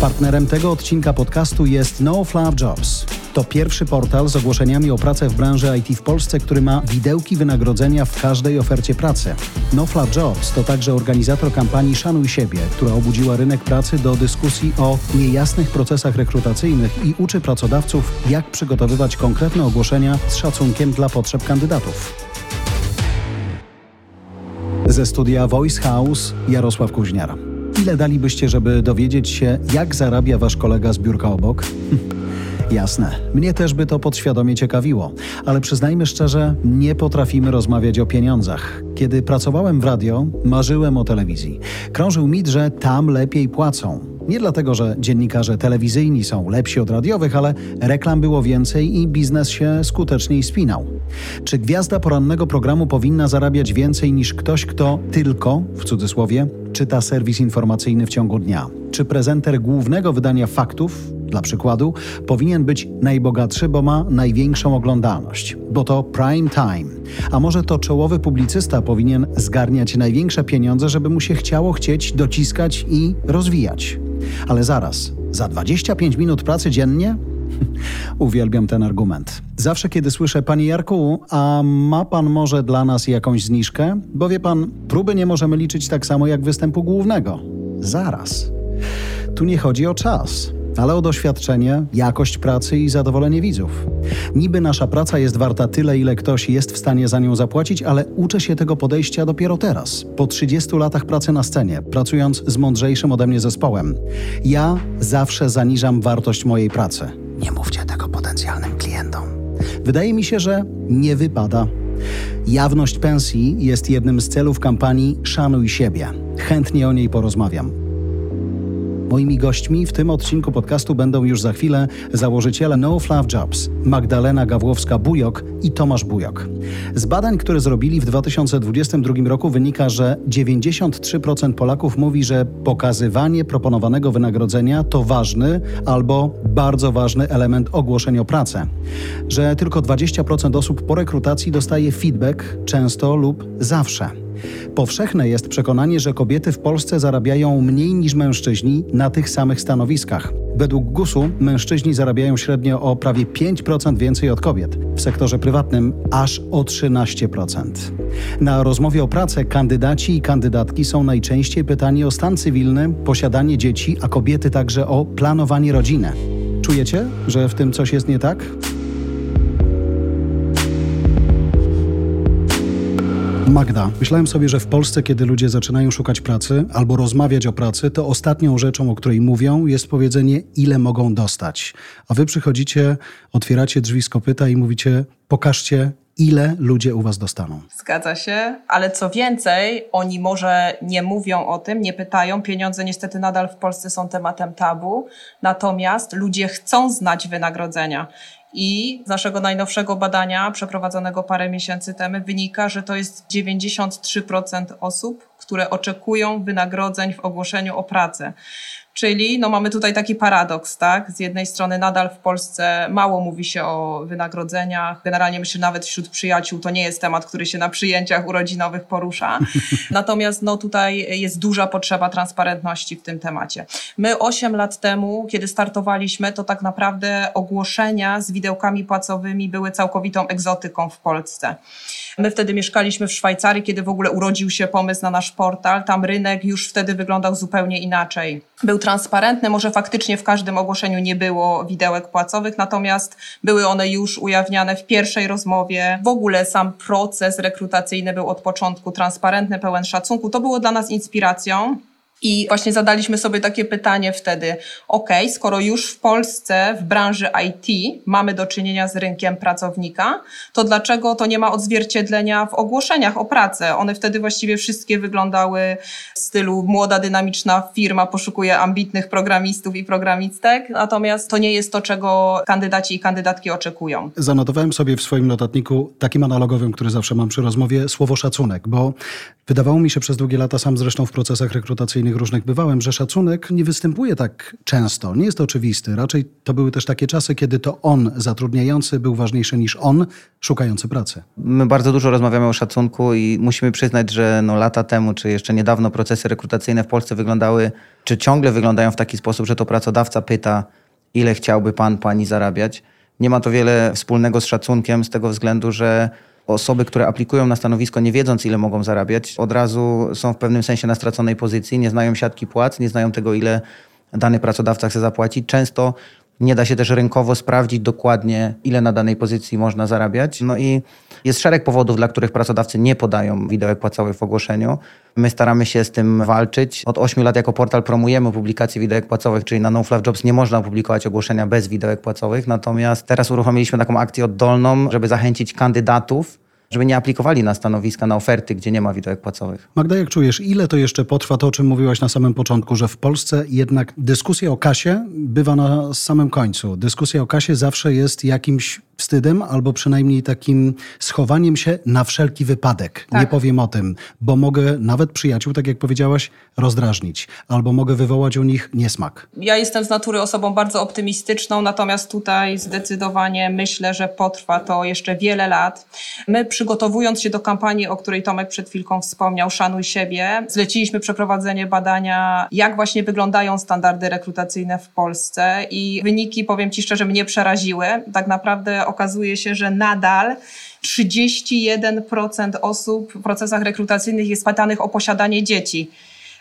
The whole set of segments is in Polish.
Partnerem tego odcinka podcastu jest No Fluff Jobs. To pierwszy portal z ogłoszeniami o pracę w branży IT w Polsce, który ma widełki wynagrodzenia w każdej ofercie pracy. No Fluff Jobs to także organizator kampanii Szanuj siebie, która obudziła rynek pracy do dyskusji o niejasnych procesach rekrutacyjnych i uczy pracodawców, jak przygotowywać konkretne ogłoszenia z szacunkiem dla potrzeb kandydatów. Ze studia Voice House Jarosław Kuźniar. Ile dalibyście, żeby dowiedzieć się, jak zarabia wasz kolega z biurka obok? Jasne, mnie też by to podświadomie ciekawiło, ale przyznajmy szczerze, nie potrafimy rozmawiać o pieniądzach. Kiedy pracowałem w radio, marzyłem o telewizji. Krążył mit, że tam lepiej płacą. Nie dlatego, że dziennikarze telewizyjni są lepsi od radiowych, ale reklam było więcej i biznes się skuteczniej spinał. Czy gwiazda porannego programu powinna zarabiać więcej niż ktoś, kto tylko, w cudzysłowie, czyta serwis informacyjny w ciągu dnia? Czy prezenter głównego wydania faktów, dla przykładu, powinien być najbogatszy, bo ma największą oglądalność, bo to prime time. A może to czołowy publicysta powinien zgarniać największe pieniądze, żeby mu się chciało chcieć dociskać i rozwijać. Ale zaraz, za 25 minut pracy dziennie? Uwielbiam ten argument. Zawsze, kiedy słyszę, Panie Jarku, a ma Pan może dla nas jakąś zniżkę? Bo wie Pan, próby nie możemy liczyć tak samo jak występu głównego. Zaraz. Tu nie chodzi o czas ale o doświadczenie, jakość pracy i zadowolenie widzów. Niby nasza praca jest warta tyle, ile ktoś jest w stanie za nią zapłacić, ale uczę się tego podejścia dopiero teraz, po 30 latach pracy na scenie, pracując z mądrzejszym ode mnie zespołem. Ja zawsze zaniżam wartość mojej pracy. Nie mówcie tego potencjalnym klientom. Wydaje mi się, że nie wypada. Jawność pensji jest jednym z celów kampanii Szanuj siebie. Chętnie o niej porozmawiam. Moimi gośćmi w tym odcinku podcastu będą już za chwilę założyciele No Fluff Jobs, Magdalena Gawłowska-Bujok i Tomasz Bujok. Z badań, które zrobili w 2022 roku wynika, że 93% Polaków mówi, że pokazywanie proponowanego wynagrodzenia to ważny albo bardzo ważny element ogłoszeń o pracę. Że tylko 20% osób po rekrutacji dostaje feedback często lub zawsze. Powszechne jest przekonanie, że kobiety w Polsce zarabiają mniej niż mężczyźni na tych samych stanowiskach. Według GUS-u mężczyźni zarabiają średnio o prawie 5% więcej od kobiet, w sektorze prywatnym aż o 13%. Na rozmowie o pracę kandydaci i kandydatki są najczęściej pytani o stan cywilny, posiadanie dzieci, a kobiety także o planowanie rodziny. Czujecie, że w tym coś jest nie tak? Magda, myślałem sobie, że w Polsce, kiedy ludzie zaczynają szukać pracy albo rozmawiać o pracy, to ostatnią rzeczą, o której mówią, jest powiedzenie, ile mogą dostać. A wy przychodzicie, otwieracie drzwi z kopyta i mówicie, pokażcie, ile ludzie u was dostaną. Zgadza się, ale co więcej, oni może nie mówią o tym, nie pytają. Pieniądze niestety nadal w Polsce są tematem tabu, natomiast ludzie chcą znać wynagrodzenia. I z naszego najnowszego badania, przeprowadzonego parę miesięcy temu, wynika, że to jest 93% osób, które oczekują wynagrodzeń w ogłoszeniu o pracę. Czyli no, mamy tutaj taki paradoks, tak? Z jednej strony nadal w Polsce mało mówi się o wynagrodzeniach. Generalnie myślę, nawet wśród przyjaciół to nie jest temat, który się na przyjęciach urodzinowych porusza. Natomiast no, tutaj jest duża potrzeba transparentności w tym temacie. My 8 lat temu, kiedy startowaliśmy, to tak naprawdę ogłoszenia z widełkami płacowymi były całkowitą egzotyką w Polsce. My wtedy mieszkaliśmy w Szwajcarii, kiedy w ogóle urodził się pomysł na nasz portal. Tam rynek już wtedy wyglądał zupełnie inaczej. Był transparentny, może faktycznie w każdym ogłoszeniu nie było widełek płacowych, natomiast były one już ujawniane w pierwszej rozmowie. W ogóle sam proces rekrutacyjny był od początku transparentny, pełen szacunku. To było dla nas inspiracją. I właśnie zadaliśmy sobie takie pytanie wtedy, ok, skoro już w Polsce w branży IT mamy do czynienia z rynkiem pracownika, to dlaczego to nie ma odzwierciedlenia w ogłoszeniach o pracę? One wtedy właściwie wszystkie wyglądały w stylu młoda, dynamiczna firma poszukuje ambitnych programistów i programistek, natomiast to nie jest to, czego kandydaci i kandydatki oczekują. Zanotowałem sobie w swoim notatniku, takim analogowym, który zawsze mam przy rozmowie, słowo szacunek, bo wydawało mi się przez długie lata, sam zresztą w procesach rekrutacyjnych spotkaniach różnych bywałem, że szacunek nie występuje tak często, nie jest oczywisty. Raczej to były też takie czasy, kiedy to on, zatrudniający, był ważniejszy niż on, szukający pracy. My bardzo dużo rozmawiamy o szacunku i musimy przyznać, że no lata temu, czy jeszcze niedawno procesy rekrutacyjne w Polsce wyglądały, czy ciągle wyglądają w taki sposób, że to pracodawca pyta, ile chciałby pan, pani zarabiać. Nie ma to wiele wspólnego z szacunkiem z tego względu, że osoby, które aplikują na stanowisko nie wiedząc ile mogą zarabiać, od razu są w pewnym sensie na straconej pozycji, nie znają siatki płac, nie znają tego ile dany pracodawca chce zapłacić. Często nie da się też rynkowo sprawdzić dokładnie, ile na danej pozycji można zarabiać. No i jest szereg powodów, dla których pracodawcy nie podają widełek płacowych w ogłoszeniu. My staramy się z tym walczyć. Od 8 lat jako portal promujemy publikację widełek płacowych, czyli na NoFluff Jobs nie można opublikować ogłoszenia bez widełek płacowych. Natomiast teraz uruchomiliśmy taką akcję oddolną, żeby zachęcić kandydatów żeby nie aplikowali na stanowiska, na oferty, gdzie nie ma widełek płacowych. Magda, jak czujesz, ile to jeszcze potrwa to, o czym mówiłaś na samym początku, że w Polsce jednak dyskusja o kasie bywa na samym końcu. Dyskusja o kasie zawsze jest jakimś wstydem albo przynajmniej takim schowaniem się na wszelki wypadek. Tak. Nie powiem o tym, bo mogę nawet przyjaciół, tak jak powiedziałaś, rozdrażnić albo mogę wywołać u nich niesmak. Ja jestem z natury osobą bardzo optymistyczną, natomiast tutaj zdecydowanie myślę, że potrwa to jeszcze wiele lat. My przygotowując się do kampanii, o której Tomek przed chwilką wspomniał, Szanuj siebie, zleciliśmy przeprowadzenie badania, jak właśnie wyglądają standardy rekrutacyjne w Polsce i wyniki, powiem Ci szczerze, mnie przeraziły. Tak naprawdę okazuje się, że nadal 31% osób w procesach rekrutacyjnych jest pytanych o posiadanie dzieci.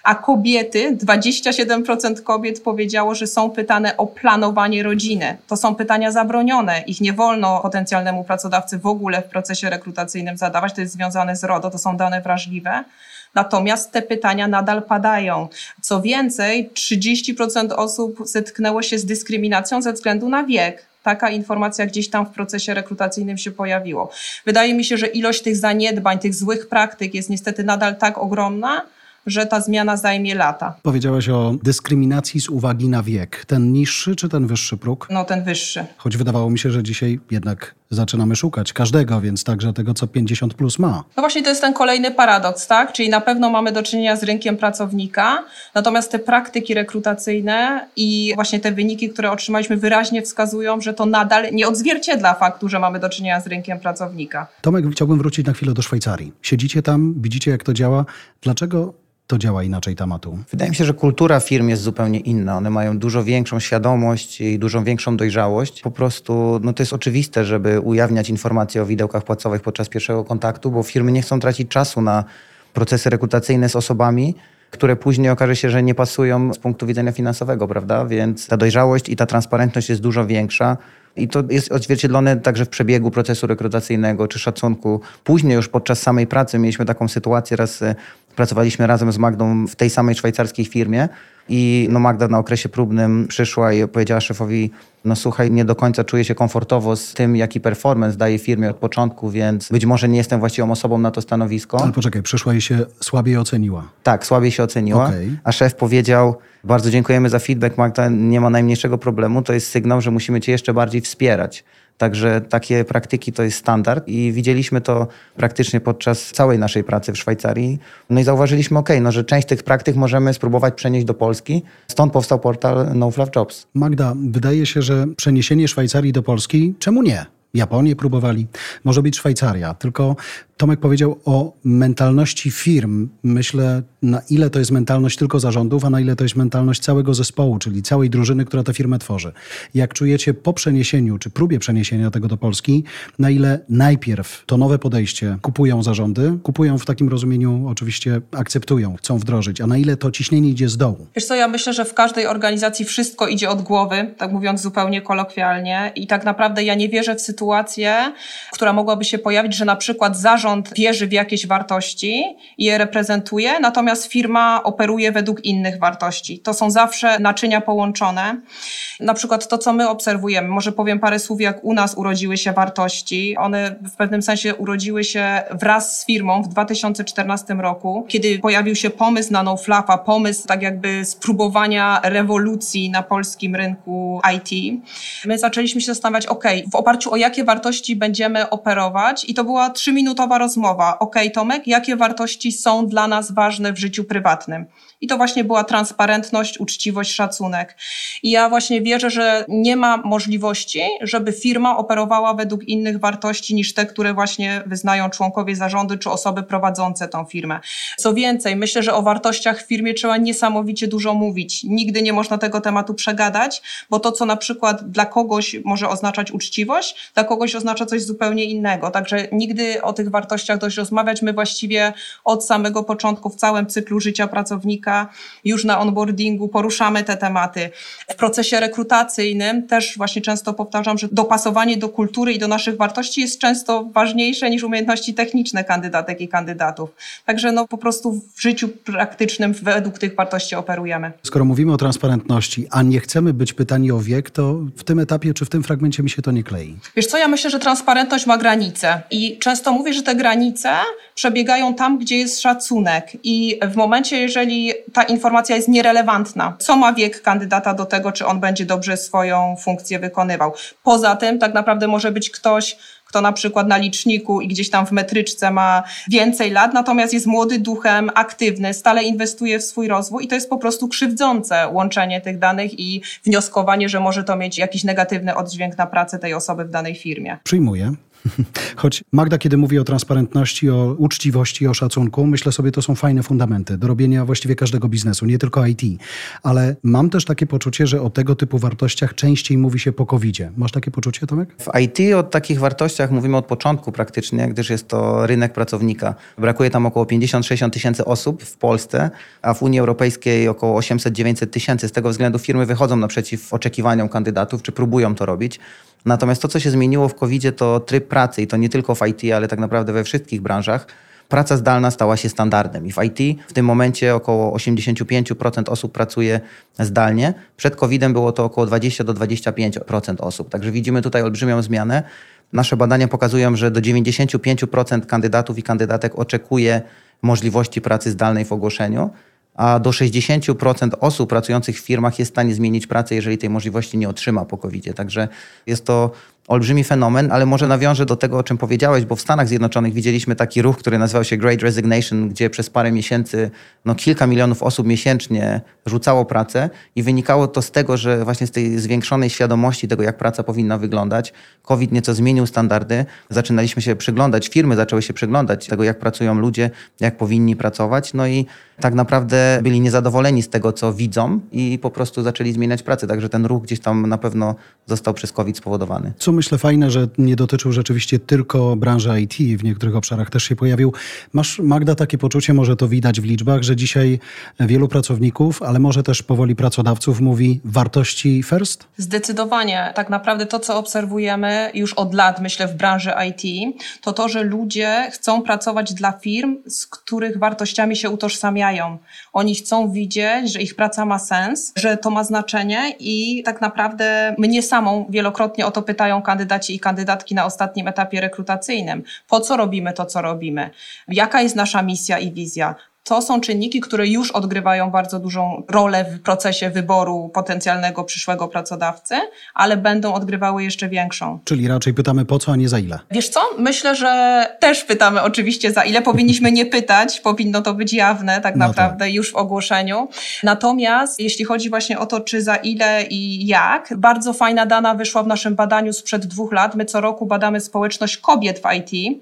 A kobiety, 27% kobiet powiedziało, że są pytane o planowanie rodziny. To są pytania zabronione. Ich nie wolno potencjalnemu pracodawcy w ogóle w procesie rekrutacyjnym zadawać. To jest związane z RODO, to są dane wrażliwe. Natomiast te pytania nadal padają. Co więcej, 30% osób zetknęło się z dyskryminacją ze względu na wiek taka informacja gdzieś tam w procesie rekrutacyjnym się pojawiło. Wydaje mi się, że ilość tych zaniedbań, tych złych praktyk jest niestety nadal tak ogromna, że ta zmiana zajmie lata. Powiedziałaś o dyskryminacji z uwagi na wiek. Ten niższy czy ten wyższy próg? No ten wyższy. Choć wydawało mi się, że dzisiaj jednak zaczynamy szukać każdego, więc także tego, co 50 plus ma. No właśnie to jest ten kolejny paradoks, tak? Czyli na pewno mamy do czynienia z rynkiem pracownika, natomiast te praktyki rekrutacyjne i właśnie te wyniki, które otrzymaliśmy wyraźnie wskazują, że to nadal nie odzwierciedla faktu, że mamy do czynienia z rynkiem pracownika. Tomek, chciałbym wrócić na chwilę do Szwajcarii. Siedzicie tam, widzicie jak to działa. Dlaczego to działa inaczej tamatu? Wydaje mi się, że kultura firm jest zupełnie inna. One mają dużo większą świadomość i dużo większą dojrzałość. Po prostu no to jest oczywiste, żeby ujawniać informacje o widełkach płacowych podczas pierwszego kontaktu, bo firmy nie chcą tracić czasu na procesy rekrutacyjne z osobami, które później okaże się, że nie pasują z punktu widzenia finansowego, prawda? Więc ta dojrzałość i ta transparentność jest dużo większa. I to jest odzwierciedlone także w przebiegu procesu rekrutacyjnego czy szacunku. Później już podczas samej pracy mieliśmy taką sytuację, raz e, pracowaliśmy razem z Magdą w tej samej szwajcarskiej firmie i no Magda na okresie próbnym przyszła i powiedziała szefowi, no słuchaj, nie do końca czuję się komfortowo z tym, jaki performance daje firmie od początku, więc być może nie jestem właściwą osobą na to stanowisko. Ale poczekaj, przyszła i się słabiej oceniła. Tak, słabiej się oceniła, okay. a szef powiedział, bardzo dziękujemy za feedback, Magda, nie ma najmniejszego problemu, to jest sygnał, że musimy cię jeszcze bardziej wspierać. Także takie praktyki to jest standard i widzieliśmy to praktycznie podczas całej naszej pracy w Szwajcarii. No i zauważyliśmy, ok, no, że część tych praktyk możemy spróbować przenieść do Polski. Stąd powstał portal No Fluff Jobs. Magda, wydaje się, że przeniesienie Szwajcarii do Polski, czemu nie? Japonię próbowali, może być Szwajcaria. Tylko Tomek powiedział o mentalności firm. Myślę, na ile to jest mentalność tylko zarządów, a na ile to jest mentalność całego zespołu, czyli całej drużyny, która tę firmę tworzy. Jak czujecie po przeniesieniu, czy próbie przeniesienia tego do Polski, na ile najpierw to nowe podejście kupują zarządy, kupują w takim rozumieniu, oczywiście akceptują, chcą wdrożyć, a na ile to ciśnienie idzie z dołu? Wiesz co, ja myślę, że w każdej organizacji wszystko idzie od głowy, tak mówiąc zupełnie kolokwialnie i tak naprawdę ja nie wierzę w sytuację, która mogłaby się pojawić, że na przykład zarząd wierzy w jakieś wartości i je reprezentuje, natomiast firma operuje według innych wartości. To są zawsze naczynia połączone. Na przykład to, co my obserwujemy, może powiem parę słów, jak u nas urodziły się wartości. One w pewnym sensie urodziły się wraz z firmą w 2014 roku, kiedy pojawił się pomysł na NoFlafa, pomysł tak jakby spróbowania rewolucji na polskim rynku IT. My zaczęliśmy się zastanawiać, ok, w oparciu o jakie wartości będziemy operować i to była trzyminutowa rozmowa. Ok, Tomek, jakie wartości są dla nas ważne w życiu prywatnym? I to właśnie była transparentność, uczciwość, szacunek. I ja właśnie wierzę, że nie ma możliwości, żeby firma operowała według innych wartości niż te, które właśnie wyznają członkowie zarządu czy osoby prowadzące tą firmę. Co więcej, myślę, że o wartościach w firmie trzeba niesamowicie dużo mówić. Nigdy nie można tego tematu przegadać, bo to, co na przykład dla kogoś może oznaczać uczciwość, dla kogoś oznacza coś zupełnie innego. Także nigdy o tych wartościach dość rozmawiać. My właściwie od samego początku w całym cyklu życia pracownika, już na onboardingu poruszamy te tematy. W procesie rekrutacyjnym też właśnie często powtarzam, że dopasowanie do kultury i do naszych wartości jest często ważniejsze niż umiejętności techniczne kandydatek i kandydatów. Także no po prostu w życiu praktycznym według tych wartości operujemy. Skoro mówimy o transparentności, a nie chcemy być pytani o wiek, to w tym etapie czy w tym fragmencie mi się to nie klei. Wiesz co, ja myślę, że transparentność ma granice i często mówię, że te granice przebiegają tam, gdzie jest szacunek i w momencie, jeżeli ta informacja jest nierelewantna, co ma wiek kandydata do tego, czy on będzie dobrze swoją funkcję wykonywał. Poza tym tak naprawdę może być ktoś, kto na przykład na liczniku i gdzieś tam w metryczce ma więcej lat, natomiast jest młody duchem, aktywny, stale inwestuje w swój rozwój i to jest po prostu krzywdzące łączenie tych danych i wnioskowanie, że może to mieć jakiś negatywny oddźwięk na pracę tej osoby w danej firmie. Przyjmuję. Choć Magda, kiedy mówi o transparentności, o uczciwości, o szacunku, myślę sobie, to są fajne fundamenty do robienia właściwie każdego biznesu, nie tylko IT. Ale mam też takie poczucie, że o tego typu wartościach częściej mówi się po covid Masz takie poczucie, Tomek? W IT o takich wartościach mówimy od początku praktycznie, gdyż jest to rynek pracownika. Brakuje tam około 50-60 tysięcy osób w Polsce, a w Unii Europejskiej około 800-900 tysięcy. Z tego względu firmy wychodzą naprzeciw oczekiwaniom kandydatów, czy próbują to robić. Natomiast to, co się zmieniło w covid to tryb pracy i to nie tylko w IT, ale tak naprawdę we wszystkich branżach. Praca zdalna stała się standardem i w IT w tym momencie około 85% osób pracuje zdalnie. Przed COVID-em było to około 20 do 25% osób. Także widzimy tutaj olbrzymią zmianę. Nasze badania pokazują, że do 95% kandydatów i kandydatek oczekuje możliwości pracy zdalnej w ogłoszeniu a do 60% osób pracujących w firmach jest w stanie zmienić pracę, jeżeli tej możliwości nie otrzyma po covid. Także jest to olbrzymi fenomen, ale może nawiążę do tego, o czym powiedziałeś, bo w Stanach Zjednoczonych widzieliśmy taki ruch, który nazywał się Great Resignation, gdzie przez parę miesięcy no, kilka milionów osób miesięcznie rzucało pracę i wynikało to z tego, że właśnie z tej zwiększonej świadomości tego, jak praca powinna wyglądać, COVID nieco zmienił standardy, zaczynaliśmy się przyglądać, firmy zaczęły się przyglądać tego, jak pracują ludzie, jak powinni pracować, no i tak naprawdę byli niezadowoleni z tego, co widzą i po prostu zaczęli zmieniać pracę, także ten ruch gdzieś tam na pewno został przez COVID spowodowany. Co myślę fajne, że nie dotyczył rzeczywiście tylko branży IT, w niektórych obszarach też się pojawił. Masz, Magda, takie poczucie, może to widać w liczbach, że dzisiaj wielu pracowników, ale może też powoli pracodawców mówi wartości first? Zdecydowanie. Tak naprawdę to, co obserwujemy już od lat, myślę, w branży IT, to to, że ludzie chcą pracować dla firm, z których wartościami się utożsamiają. Oni chcą widzieć, że ich praca ma sens, że to ma znaczenie i tak naprawdę mnie samą wielokrotnie o to pytają kandydaci i kandydatki na ostatnim etapie rekrutacyjnym. Po co robimy to, co robimy? Jaka jest nasza misja i wizja? To są czynniki, które już odgrywają bardzo dużą rolę w procesie wyboru potencjalnego przyszłego pracodawcy, ale będą odgrywały jeszcze większą. Czyli raczej pytamy po co, a nie za ile. Wiesz co? Myślę, że też pytamy oczywiście za ile. Powinniśmy nie pytać, powinno to być jawne tak no naprawdę tak. już w ogłoszeniu. Natomiast jeśli chodzi właśnie o to, czy za ile i jak, bardzo fajna dana wyszła w naszym badaniu sprzed dwóch lat. My co roku badamy społeczność kobiet w IT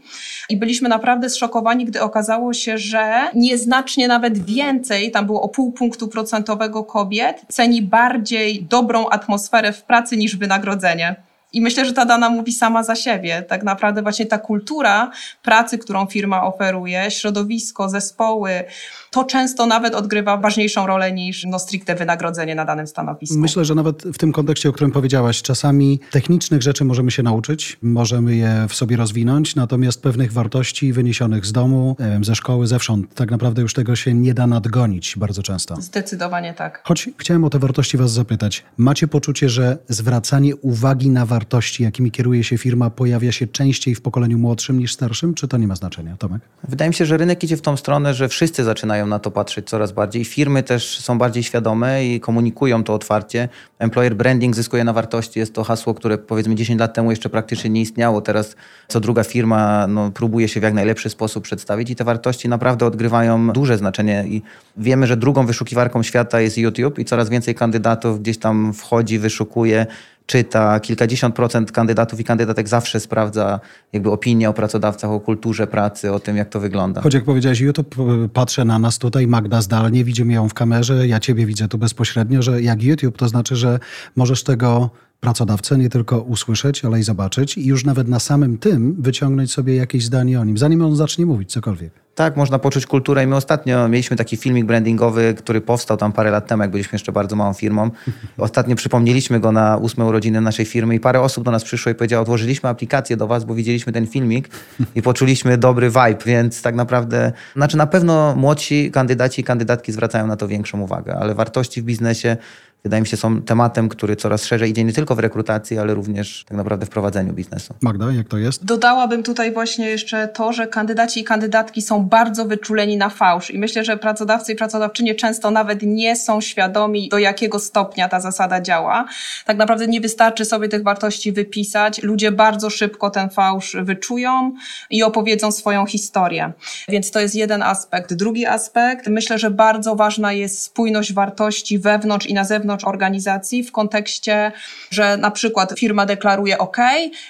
i byliśmy naprawdę zszokowani, gdy okazało się, że nie znacznie nawet więcej, tam było o pół punktu procentowego kobiet, ceni bardziej dobrą atmosferę w pracy niż wynagrodzenie. I myślę, że ta dana mówi sama za siebie. Tak naprawdę właśnie ta kultura pracy, którą firma oferuje, środowisko, zespoły, to często nawet odgrywa ważniejszą rolę niż no, stricte wynagrodzenie na danym stanowisku. Myślę, że nawet w tym kontekście, o którym powiedziałaś, czasami technicznych rzeczy możemy się nauczyć, możemy je w sobie rozwinąć, natomiast pewnych wartości wyniesionych z domu, ze szkoły, zewsząd, tak naprawdę już tego się nie da nadgonić bardzo często. Zdecydowanie tak. Choć chciałem o te wartości was zapytać. Macie poczucie, że zwracanie uwagi na wartości wartości, jakimi kieruje się firma, pojawia się częściej w pokoleniu młodszym niż starszym, czy to nie ma znaczenia, Tomek? Wydaje mi się, że rynek idzie w tą stronę, że wszyscy zaczynają na to patrzeć coraz bardziej. Firmy też są bardziej świadome i komunikują to otwarcie. Employer branding zyskuje na wartości. Jest to hasło, które powiedzmy 10 lat temu jeszcze praktycznie nie istniało. Teraz co druga firma no, próbuje się w jak najlepszy sposób przedstawić i te wartości naprawdę odgrywają duże znaczenie. I wiemy, że drugą wyszukiwarką świata jest YouTube i coraz więcej kandydatów gdzieś tam wchodzi, wyszukuje czyta, kilkadziesiąt procent kandydatów i kandydatek zawsze sprawdza jakby opinię o pracodawcach, o kulturze pracy, o tym, jak to wygląda. Choć jak powiedziałeś YouTube, patrzę na nas tutaj, Magda zdalnie, widzimy ją w kamerze, ja ciebie widzę tu bezpośrednio, że jak YouTube, to znaczy, że możesz tego pracodawcę nie tylko usłyszeć, ale i zobaczyć i już nawet na samym tym wyciągnąć sobie jakieś zdanie o nim, zanim on zacznie mówić cokolwiek. Tak, można poczuć kulturę i my ostatnio mieliśmy taki filmik brandingowy, który powstał tam parę lat temu, jak byliśmy jeszcze bardzo małą firmą. Ostatnio przypomnieliśmy go na ósme urodziny naszej firmy i parę osób do nas przyszło i powiedziało, odłożyliśmy aplikację do was, bo widzieliśmy ten filmik i poczuliśmy dobry vibe, więc tak naprawdę, znaczy na pewno młodsi kandydaci i kandydatki zwracają na to większą uwagę, ale wartości w biznesie wydaje mi się, są tematem, który coraz szerzej idzie nie tylko w rekrutacji, ale również tak naprawdę w prowadzeniu biznesu. Magda, jak to jest? Dodałabym tutaj właśnie jeszcze to, że kandydaci i kandydatki są bardzo wyczuleni na fałsz i myślę, że pracodawcy i pracodawczynie często nawet nie są świadomi, do jakiego stopnia ta zasada działa. Tak naprawdę nie wystarczy sobie tych wartości wypisać. Ludzie bardzo szybko ten fałsz wyczują i opowiedzą swoją historię. Więc to jest jeden aspekt. Drugi aspekt, myślę, że bardzo ważna jest spójność wartości wewnątrz i na zewnątrz wewnątrz organizacji w kontekście, że na przykład firma deklaruje OK,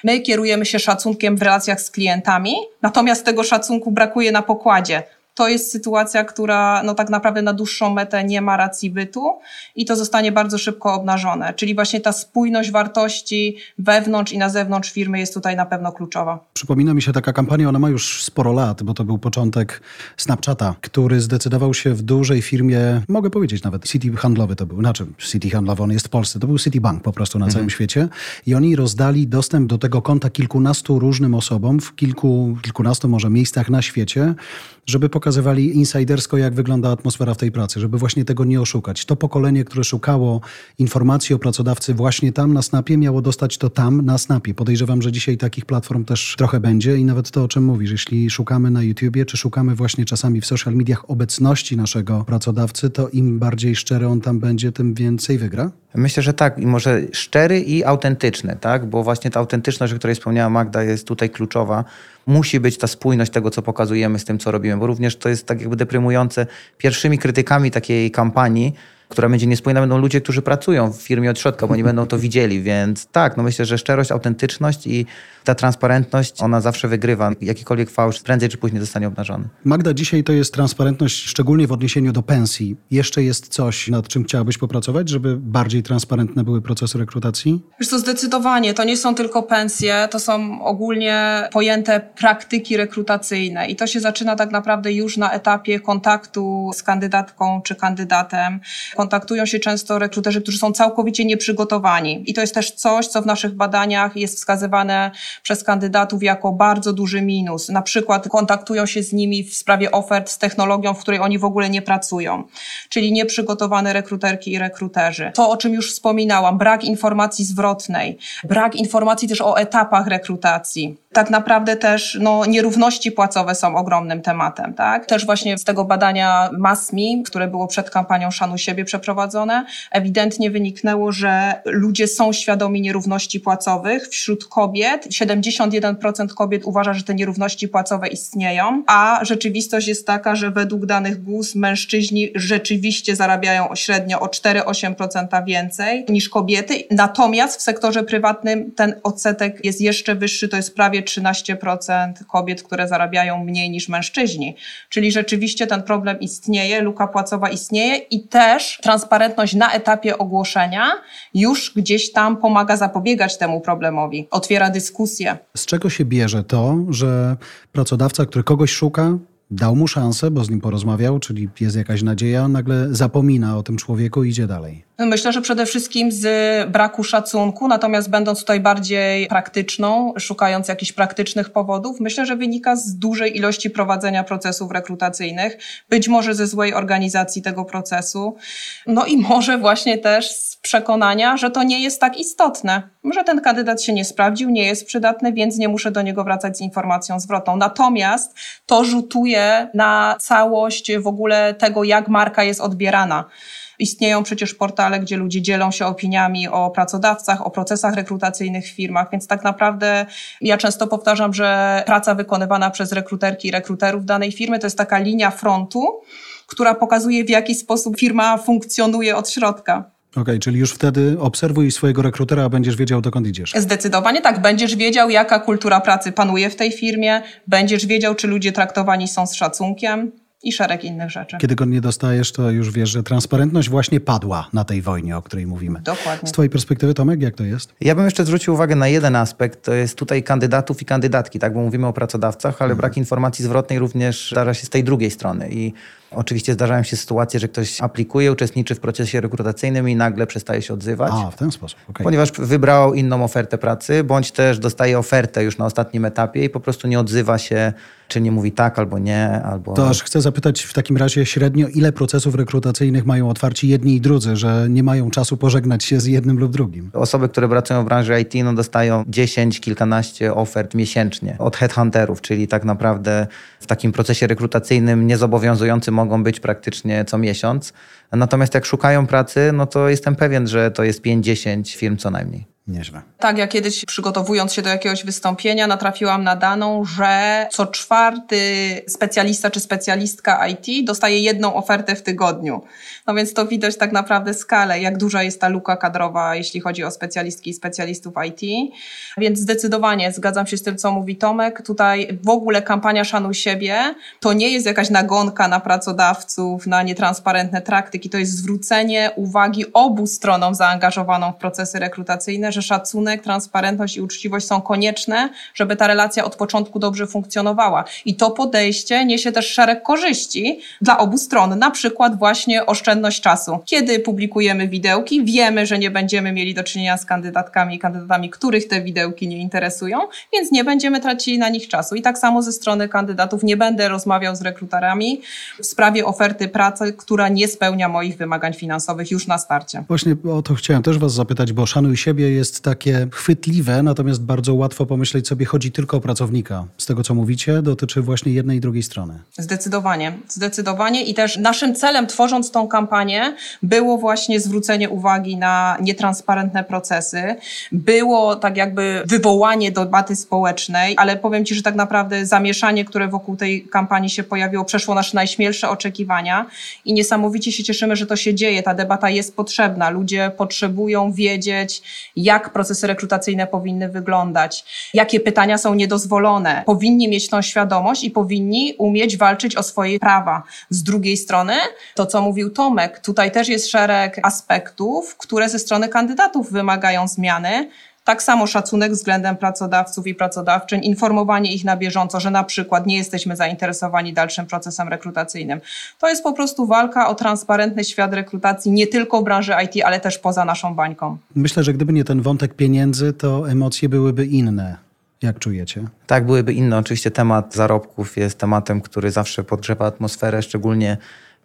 my kierujemy się szacunkiem w relacjach z klientami, natomiast tego szacunku brakuje na pokładzie to jest sytuacja, która no tak naprawdę na dłuższą metę nie ma racji bytu i to zostanie bardzo szybko obnażone. Czyli właśnie ta spójność wartości wewnątrz i na zewnątrz firmy jest tutaj na pewno kluczowa. Przypomina mi się taka kampania, ona ma już sporo lat, bo to był początek Snapchata, który zdecydował się w dużej firmie, mogę powiedzieć nawet, City handlowy to był, znaczy City handlowy, on jest w Polsce, to był Citibank po prostu na mhm. całym świecie i oni rozdali dostęp do tego konta kilkunastu różnym osobom w kilku, kilkunastu może miejscach na świecie, żeby pokazywali insidersko, jak wygląda atmosfera w tej pracy, żeby właśnie tego nie oszukać. To pokolenie, które szukało informacji o pracodawcy właśnie tam na Snapie, miało dostać to tam na Snapie. Podejrzewam, że dzisiaj takich platform też trochę będzie i nawet to, o czym mówisz, jeśli szukamy na YouTubie, czy szukamy właśnie czasami w social mediach obecności naszego pracodawcy, to im bardziej szczery on tam będzie, tym więcej wygra? Myślę, że tak. I może szczery i autentyczny, tak? Bo właśnie ta autentyczność, o której wspomniała Magda, jest tutaj kluczowa. Musi być ta spójność tego, co pokazujemy z tym, co robimy, bo również to jest tak jakby deprymujące. Pierwszymi krytykami takiej kampanii która będzie niespójna, będą ludzie, którzy pracują w firmie od środka, bo nie będą to widzieli. Więc tak, no myślę, że szczerość, autentyczność i ta transparentność, ona zawsze wygrywa. Jakikolwiek fałsz prędzej czy później zostanie obnażony. Magda, dzisiaj to jest transparentność, szczególnie w odniesieniu do pensji. Jeszcze jest coś, nad czym chciałabyś popracować, żeby bardziej transparentne były procesy rekrutacji? Wiesz to zdecydowanie. To nie są tylko pensje, to są ogólnie pojęte praktyki rekrutacyjne i to się zaczyna tak naprawdę już na etapie kontaktu z kandydatką czy kandydatem kontaktują się często rekruterzy, którzy są całkowicie nieprzygotowani. I to jest też coś, co w naszych badaniach jest wskazywane przez kandydatów jako bardzo duży minus. Na przykład kontaktują się z nimi w sprawie ofert z technologią, w której oni w ogóle nie pracują, czyli nieprzygotowane rekruterki i rekruterzy. To, o czym już wspominałam, brak informacji zwrotnej, brak informacji też o etapach rekrutacji. Tak naprawdę też no, nierówności płacowe są ogromnym tematem. Tak? Też właśnie z tego badania MASMI, które było przed kampanią Szanu Siebie przeprowadzone, ewidentnie wyniknęło, że ludzie są świadomi nierówności płacowych. Wśród kobiet 71% kobiet uważa, że te nierówności płacowe istnieją, a rzeczywistość jest taka, że według danych GUS mężczyźni rzeczywiście zarabiają średnio o 4-8% więcej niż kobiety. Natomiast w sektorze prywatnym ten odsetek jest jeszcze wyższy, to jest prawie 13% kobiet, które zarabiają mniej niż mężczyźni. Czyli rzeczywiście ten problem istnieje, luka płacowa istnieje i też transparentność na etapie ogłoszenia już gdzieś tam pomaga zapobiegać temu problemowi, otwiera dyskusję. Z czego się bierze to, że pracodawca, który kogoś szuka, dał mu szansę, bo z nim porozmawiał, czyli jest jakaś nadzieja, nagle zapomina o tym człowieku i idzie dalej? Myślę, że przede wszystkim z braku szacunku, natomiast będąc tutaj bardziej praktyczną, szukając jakichś praktycznych powodów, myślę, że wynika z dużej ilości prowadzenia procesów rekrutacyjnych, być może ze złej organizacji tego procesu, no i może właśnie też z przekonania, że to nie jest tak istotne, że ten kandydat się nie sprawdził, nie jest przydatny, więc nie muszę do niego wracać z informacją zwrotną. Natomiast to rzutuje na całość w ogóle tego, jak marka jest odbierana. Istnieją przecież portale, gdzie ludzie dzielą się opiniami o pracodawcach, o procesach rekrutacyjnych w firmach, więc tak naprawdę ja często powtarzam, że praca wykonywana przez rekruterki i rekruterów danej firmy to jest taka linia frontu, która pokazuje, w jaki sposób firma funkcjonuje od środka. Okej, okay, czyli już wtedy obserwuj swojego rekrutera, a będziesz wiedział, dokąd idziesz. Zdecydowanie tak. Będziesz wiedział, jaka kultura pracy panuje w tej firmie, będziesz wiedział, czy ludzie traktowani są z szacunkiem i szereg innych rzeczy. Kiedy go nie dostajesz, to już wiesz, że transparentność właśnie padła na tej wojnie, o której mówimy. Dokładnie. Z twojej perspektywy, Tomek, jak to jest? Ja bym jeszcze zwrócił uwagę na jeden aspekt, to jest tutaj kandydatów i kandydatki, tak, bo mówimy o pracodawcach, ale mhm. brak informacji zwrotnej również zdarza się z tej drugiej strony i Oczywiście zdarzają się sytuacje, że ktoś aplikuje, uczestniczy w procesie rekrutacyjnym i nagle przestaje się odzywać. A, w ten sposób. Okay. Ponieważ wybrał inną ofertę pracy, bądź też dostaje ofertę już na ostatnim etapie i po prostu nie odzywa się, czy nie mówi tak albo nie. Albo... To aż chcę zapytać w takim razie średnio, ile procesów rekrutacyjnych mają otwarci jedni i drudzy, że nie mają czasu pożegnać się z jednym lub drugim? Osoby, które pracują w branży IT, no dostają 10, kilkanaście ofert miesięcznie od headhunterów, czyli tak naprawdę w takim procesie rekrutacyjnym niezobowiązującym mogą być praktycznie co miesiąc. Natomiast jak szukają pracy, no to jestem pewien, że to jest 5-10 firm co najmniej. Nieźle. Tak, ja kiedyś przygotowując się do jakiegoś wystąpienia, natrafiłam na daną, że co czwarty specjalista czy specjalistka IT dostaje jedną ofertę w tygodniu. No więc to widać tak naprawdę skalę, jak duża jest ta luka kadrowa, jeśli chodzi o specjalistki i specjalistów IT. Więc zdecydowanie zgadzam się z tym, co mówi Tomek. Tutaj w ogóle kampania Szanuj siebie to nie jest jakaś nagonka na pracodawców, na nietransparentne praktyki. To jest zwrócenie uwagi obu stronom zaangażowaną w procesy rekrutacyjne, że szacunek, transparentność i uczciwość są konieczne, żeby ta relacja od początku dobrze funkcjonowała. I to podejście niesie też szereg korzyści dla obu stron, na przykład właśnie oszczędność czasu. Kiedy publikujemy widełki, wiemy, że nie będziemy mieli do czynienia z kandydatkami i kandydatami, których te widełki nie interesują, więc nie będziemy tracili na nich czasu. I tak samo ze strony kandydatów nie będę rozmawiał z rekruterami w sprawie oferty pracy, która nie spełnia moich wymagań finansowych już na starcie. Właśnie o to chciałem też Was zapytać, bo szanuj siebie jest jest takie chwytliwe, natomiast bardzo łatwo pomyśleć sobie, chodzi tylko o pracownika. Z tego, co mówicie, dotyczy właśnie jednej i drugiej strony. Zdecydowanie, zdecydowanie i też naszym celem, tworząc tą kampanię, było właśnie zwrócenie uwagi na nietransparentne procesy, było tak jakby wywołanie debaty społecznej, ale powiem Ci, że tak naprawdę zamieszanie, które wokół tej kampanii się pojawiło, przeszło nasze najśmielsze oczekiwania i niesamowicie się cieszymy, że to się dzieje. Ta debata jest potrzebna. Ludzie potrzebują wiedzieć, jak jak procesy rekrutacyjne powinny wyglądać, jakie pytania są niedozwolone. Powinni mieć tą świadomość i powinni umieć walczyć o swoje prawa. Z drugiej strony, to co mówił Tomek, tutaj też jest szereg aspektów, które ze strony kandydatów wymagają zmiany. Tak samo szacunek względem pracodawców i pracodawczyń, informowanie ich na bieżąco, że na przykład nie jesteśmy zainteresowani dalszym procesem rekrutacyjnym. To jest po prostu walka o transparentny świat rekrutacji nie tylko w branży IT, ale też poza naszą bańką. Myślę, że gdyby nie ten wątek pieniędzy, to emocje byłyby inne. Jak czujecie? Tak, byłyby inne. Oczywiście temat zarobków jest tematem, który zawsze podgrzewa atmosferę, szczególnie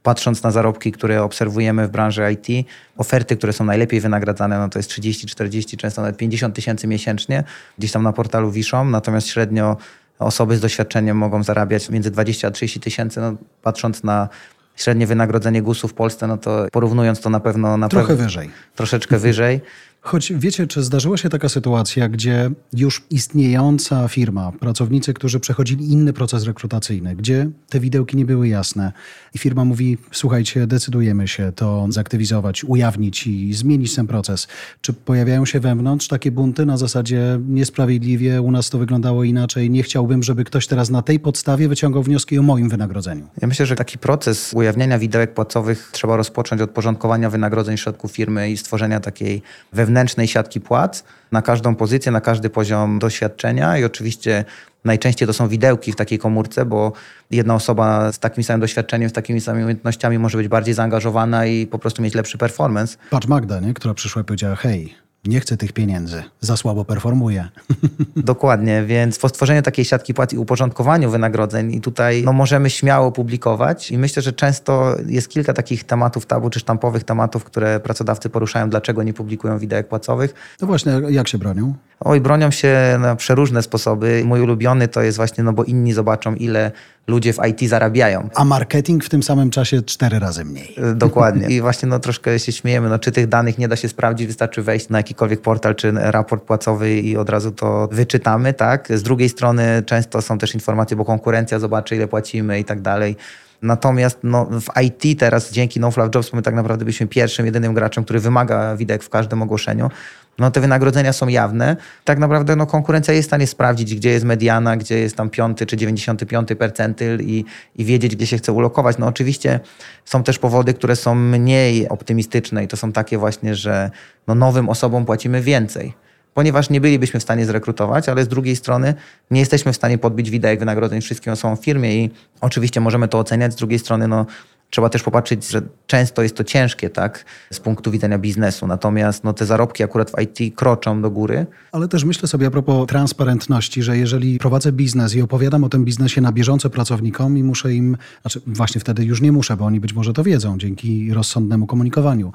patrząc na zarobki, które obserwujemy w branży IT, oferty, które są najlepiej wynagradzane, no to jest 30, 40, często nawet 50 tysięcy miesięcznie, gdzieś tam na portalu wiszą, natomiast średnio osoby z doświadczeniem mogą zarabiać między 20 a 30 tysięcy, no, patrząc na średnie wynagrodzenie GUS-u w Polsce, no to porównując to na pewno... Na Trochę wyżej. Troszeczkę wyżej. Choć wiecie, czy zdarzyła się taka sytuacja, gdzie już istniejąca firma, pracownicy, którzy przechodzili inny proces rekrutacyjny, gdzie te widełki nie były jasne i firma mówi, słuchajcie, decydujemy się to zaktywizować, ujawnić i zmienić ten proces. Czy pojawiają się wewnątrz takie bunty na zasadzie niesprawiedliwie, u nas to wyglądało inaczej, nie chciałbym, żeby ktoś teraz na tej podstawie wyciągał wnioski o moim wynagrodzeniu? Ja myślę, że taki proces ujawniania widełek płacowych trzeba rozpocząć od porządkowania wynagrodzeń w środku firmy i stworzenia takiej wewnętrznej wewnętrznej siatki płac na każdą pozycję, na każdy poziom doświadczenia i oczywiście najczęściej to są widełki w takiej komórce, bo jedna osoba z takim samym doświadczeniem, z takimi samymi umiejętnościami może być bardziej zaangażowana i po prostu mieć lepszy performance. Patrz Magda, nie? która przyszła i powiedziała, hej, nie chcę tych pieniędzy, za słabo performuję. Dokładnie, więc po stworzeniu takiej siatki płac i uporządkowaniu wynagrodzeń i tutaj no, możemy śmiało publikować i myślę, że często jest kilka takich tematów tabu czy sztampowych tematów, które pracodawcy poruszają, dlaczego nie publikują widełek płacowych. No właśnie, jak się bronią? Oj, bronią się na przeróżne sposoby. Mój ulubiony to jest właśnie, no bo inni zobaczą, ile ludzie w IT zarabiają. A marketing w tym samym czasie cztery razy mniej. Dokładnie. I właśnie no, troszkę się śmiejemy, no, czy tych danych nie da się sprawdzić, wystarczy wejść na jakikolwiek portal czy raport płacowy i od razu to wyczytamy, tak? Z drugiej strony często są też informacje, bo konkurencja zobaczy, ile płacimy i tak dalej. Natomiast no, w IT teraz dzięki NoFluff Jobs my tak naprawdę byliśmy pierwszym, jedynym graczem, który wymaga widek w każdym ogłoszeniu no te wynagrodzenia są jawne. Tak naprawdę no, konkurencja jest w stanie sprawdzić, gdzie jest mediana, gdzie jest tam piąty czy 95 percentyl i, i wiedzieć, gdzie się chce ulokować. No oczywiście są też powody, które są mniej optymistyczne i to są takie właśnie, że no, nowym osobom płacimy więcej ponieważ nie bylibyśmy w stanie zrekrutować, ale z drugiej strony nie jesteśmy w stanie podbić widać wynagrodzeń wszystkim osobom w firmie i oczywiście możemy to oceniać. Z drugiej strony no, trzeba też popatrzeć, że często jest to ciężkie, tak, z punktu widzenia biznesu. Natomiast no, te zarobki akurat w IT kroczą do góry. Ale też myślę sobie a propos transparentności, że jeżeli prowadzę biznes i opowiadam o tym biznesie na bieżąco pracownikom i muszę im, znaczy właśnie wtedy już nie muszę, bo oni być może to wiedzą dzięki rozsądnemu komunikowaniu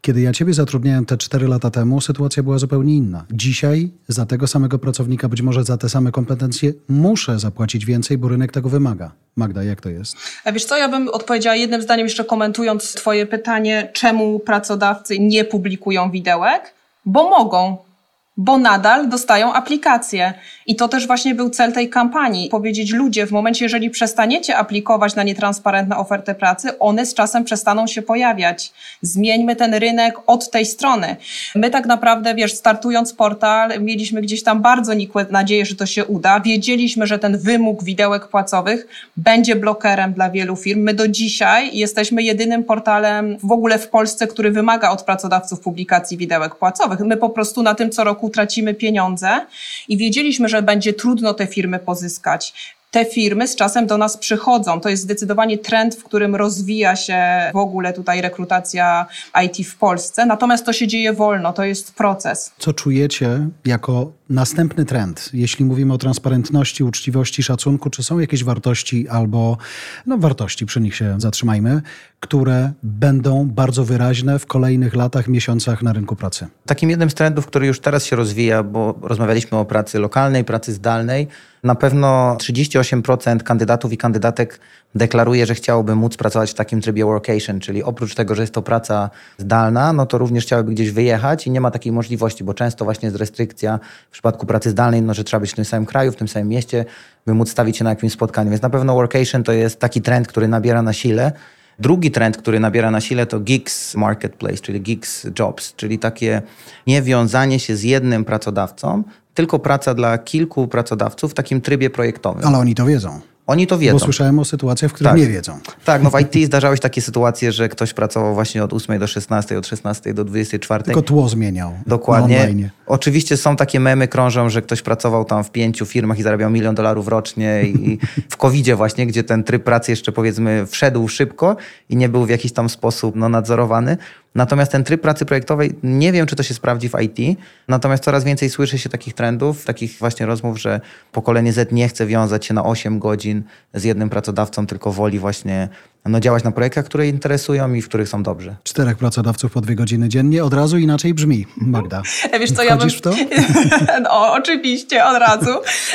kiedy ja Ciebie zatrudniałem te 4 lata temu, sytuacja była zupełnie inna. Dzisiaj za tego samego pracownika, być może za te same kompetencje, muszę zapłacić więcej, bo rynek tego wymaga. Magda, jak to jest? A wiesz co, ja bym odpowiedziała jednym zdaniem jeszcze komentując Twoje pytanie, czemu pracodawcy nie publikują widełek? Bo mogą, bo nadal dostają aplikacje. I to też właśnie był cel tej kampanii. Powiedzieć ludzie, w momencie, jeżeli przestaniecie aplikować na nietransparentne ofertę pracy, one z czasem przestaną się pojawiać. Zmieńmy ten rynek od tej strony. My tak naprawdę, wiesz, startując portal, mieliśmy gdzieś tam bardzo nikłe nadzieję, że to się uda. Wiedzieliśmy, że ten wymóg widełek płacowych będzie blokerem dla wielu firm. My do dzisiaj jesteśmy jedynym portalem w ogóle w Polsce, który wymaga od pracodawców publikacji widełek płacowych. My po prostu na tym co roku utracimy pieniądze i wiedzieliśmy, że będzie trudno te firmy pozyskać te firmy z czasem do nas przychodzą. To jest zdecydowanie trend, w którym rozwija się w ogóle tutaj rekrutacja IT w Polsce. Natomiast to się dzieje wolno, to jest proces. Co czujecie jako następny trend, jeśli mówimy o transparentności, uczciwości, szacunku? Czy są jakieś wartości albo, no wartości, przy nich się zatrzymajmy, które będą bardzo wyraźne w kolejnych latach, miesiącach na rynku pracy? Takim jednym z trendów, który już teraz się rozwija, bo rozmawialiśmy o pracy lokalnej, pracy zdalnej, na pewno 38% kandydatów i kandydatek deklaruje, że chciałoby móc pracować w takim trybie workation, czyli oprócz tego, że jest to praca zdalna, no to również chciałyby gdzieś wyjechać i nie ma takiej możliwości, bo często właśnie jest restrykcja w przypadku pracy zdalnej, no, że trzeba być w tym samym kraju, w tym samym mieście, by móc stawić się na jakimś spotkaniu. Więc na pewno workation to jest taki trend, który nabiera na sile. Drugi trend, który nabiera na sile, to gigs marketplace, czyli gigs jobs, czyli takie niewiązanie się z jednym pracodawcą, tylko praca dla kilku pracodawców w takim trybie projektowym. Ale oni to wiedzą. Oni to wiedzą. Bo słyszałem o sytuacjach, w których tak. nie wiedzą. Tak, no w IT zdarzały się takie sytuacje, że ktoś pracował właśnie od 8 do 16, od 16 do 24. Tylko tło zmieniał. Dokładnie. Oczywiście są takie memy krążą, że ktoś pracował tam w pięciu firmach i zarabiał milion dolarów rocznie i w covid właśnie, gdzie ten tryb pracy jeszcze powiedzmy wszedł szybko i nie był w jakiś tam sposób no, nadzorowany. Natomiast ten tryb pracy projektowej, nie wiem, czy to się sprawdzi w IT, natomiast coraz więcej słyszy się takich trendów, takich właśnie rozmów, że pokolenie Z nie chce wiązać się na 8 godzin z jednym pracodawcą, tylko woli właśnie no, działać na projektach, które interesują i w których są dobrzy. Czterech pracodawców po dwie godziny dziennie od razu inaczej brzmi. Magda. Wiesz co, ja bym... w to? no, oczywiście, od razu.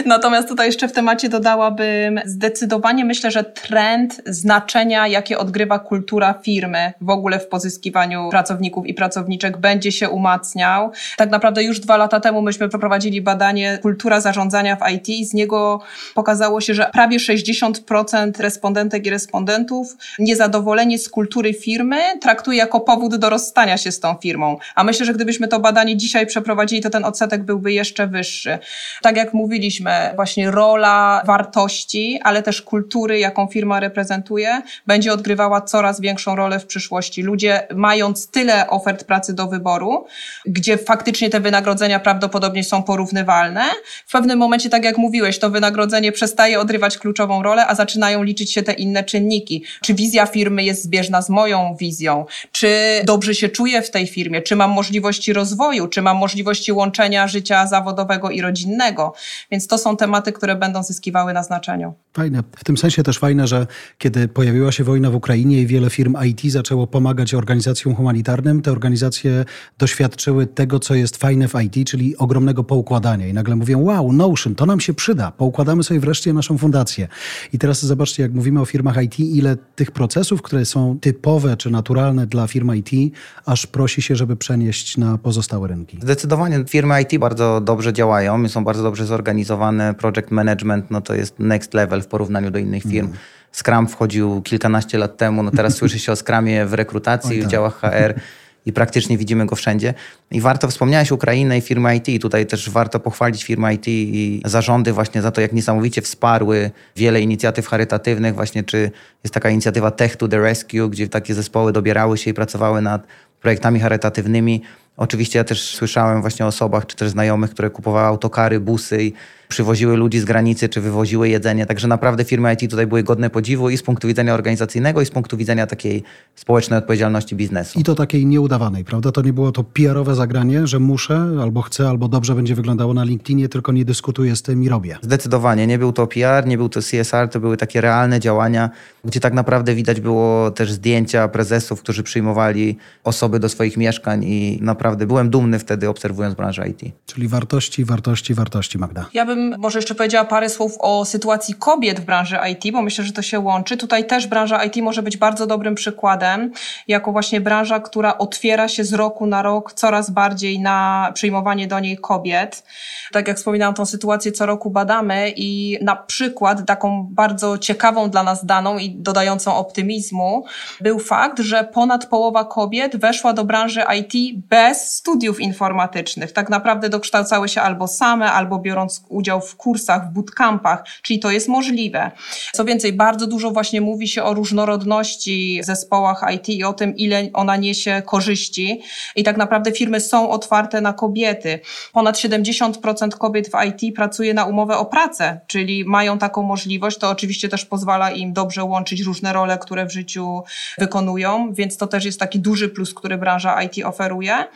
Natomiast tutaj jeszcze w temacie dodałabym zdecydowanie myślę, że trend znaczenia, jakie odgrywa kultura firmy w ogóle w pozyskiwaniu pracowników i pracowniczek będzie się umacniał. Tak naprawdę już dwa lata temu myśmy przeprowadzili badanie kultura zarządzania w IT i z niego pokazało się, że prawie 60% respondentek i respondentów niezadowolenie z kultury firmy traktuje jako powód do rozstania się z tą firmą. A myślę, że gdybyśmy to badanie dzisiaj przeprowadzili, to ten odsetek byłby jeszcze wyższy. Tak jak mówiliśmy, właśnie rola wartości, ale też kultury, jaką firma reprezentuje, będzie odgrywała coraz większą rolę w przyszłości. Ludzie, mając tyle ofert pracy do wyboru, gdzie faktycznie te wynagrodzenia prawdopodobnie są porównywalne, w pewnym momencie, tak jak mówiłeś, to wynagrodzenie przestaje odgrywać kluczową rolę, a zaczynają liczyć się te inne czynniki. Czy wizja firmy jest zbieżna z moją wizją? Czy dobrze się czuję w tej firmie? Czy mam możliwości rozwoju? Czy mam możliwości łączenia życia zawodowego i rodzinnego? Więc to są tematy, które będą zyskiwały na znaczeniu. Fajne. W tym sensie też fajne, że kiedy pojawiła się wojna w Ukrainie i wiele firm IT zaczęło pomagać organizacjom humanitarnym, te organizacje doświadczyły tego, co jest fajne w IT, czyli ogromnego poukładania. I nagle mówią, wow, Notion, to nam się przyda. Poukładamy sobie wreszcie naszą fundację. I teraz zobaczcie, jak mówimy o firmach IT, ile tych procesów, które są typowe czy naturalne dla firm IT, aż prosi się, żeby przenieść na pozostałe rynki. Zdecydowanie firmy IT bardzo dobrze działają, są bardzo dobrze zorganizowane. Project management no to jest next level w porównaniu do innych firm. Mm. Scrum wchodził kilkanaście lat temu, no teraz słyszy się o Scrumie w rekrutacji, Oj, tak. w działach HR i praktycznie widzimy go wszędzie. I warto, wspomniałeś Ukrainę i firmy IT. Tutaj też warto pochwalić firmy IT i zarządy właśnie za to, jak niesamowicie wsparły wiele inicjatyw charytatywnych. Właśnie czy jest taka inicjatywa Tech to the Rescue, gdzie takie zespoły dobierały się i pracowały nad projektami charytatywnymi. Oczywiście ja też słyszałem właśnie o osobach, czy też znajomych, które kupowały autokary, busy i przywoziły ludzi z granicy, czy wywoziły jedzenie. Także naprawdę firmy IT tutaj były godne podziwu i z punktu widzenia organizacyjnego, i z punktu widzenia takiej społecznej odpowiedzialności biznesu. I to takiej nieudawanej, prawda? To nie było to PR-owe zagranie, że muszę, albo chcę, albo dobrze będzie wyglądało na LinkedInie, tylko nie dyskutuję z tym i robię. Zdecydowanie. Nie był to PR, nie był to CSR, to były takie realne działania, gdzie tak naprawdę widać było też zdjęcia prezesów, którzy przyjmowali osoby do swoich mieszkań i naprawdę byłem dumny wtedy obserwując branżę IT. Czyli wartości, wartości, wartości, Magda. Ja bym bym może jeszcze powiedziała parę słów o sytuacji kobiet w branży IT, bo myślę, że to się łączy. Tutaj też branża IT może być bardzo dobrym przykładem, jako właśnie branża, która otwiera się z roku na rok coraz bardziej na przyjmowanie do niej kobiet. Tak jak wspominałam, tą sytuację co roku badamy i na przykład taką bardzo ciekawą dla nas daną i dodającą optymizmu był fakt, że ponad połowa kobiet weszła do branży IT bez studiów informatycznych. Tak naprawdę dokształcały się albo same, albo biorąc udział udział w kursach, w bootcampach, czyli to jest możliwe. Co więcej, bardzo dużo właśnie mówi się o różnorodności w zespołach IT i o tym, ile ona niesie korzyści. I tak naprawdę firmy są otwarte na kobiety. Ponad 70% kobiet w IT pracuje na umowę o pracę, czyli mają taką możliwość. To oczywiście też pozwala im dobrze łączyć różne role, które w życiu wykonują, więc to też jest taki duży plus, który branża IT oferuje.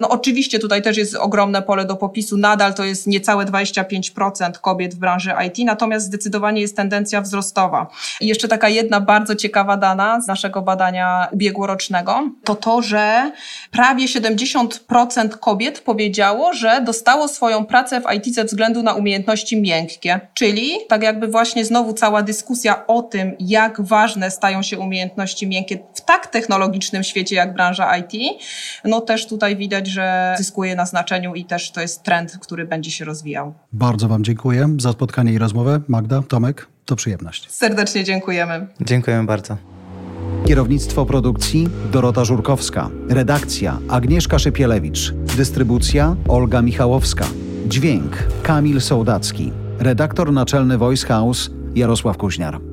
No oczywiście tutaj też jest ogromne pole do popisu. Nadal to jest niecałe 25% kobiet w branży IT, natomiast zdecydowanie jest tendencja wzrostowa. I jeszcze taka jedna bardzo ciekawa dana z naszego badania ubiegłorocznego, to to, że prawie 70% kobiet powiedziało, że dostało swoją pracę w IT ze względu na umiejętności miękkie. Czyli tak jakby właśnie znowu cała dyskusja o tym, jak ważne stają się umiejętności miękkie w tak technologicznym świecie jak branża IT, no też tutaj widać, że zyskuje na znaczeniu i też to jest trend, który będzie się rozwijał. Bardzo Wam dziękuję za spotkanie i rozmowę. Magda, Tomek, to przyjemność. Serdecznie dziękujemy. Dziękujemy bardzo. Kierownictwo produkcji Dorota Żurkowska. Redakcja Agnieszka Szypielewicz. Dystrybucja Olga Michałowska. Dźwięk Kamil Sołdacki. Redaktor naczelny Voice House Jarosław Kuźniar.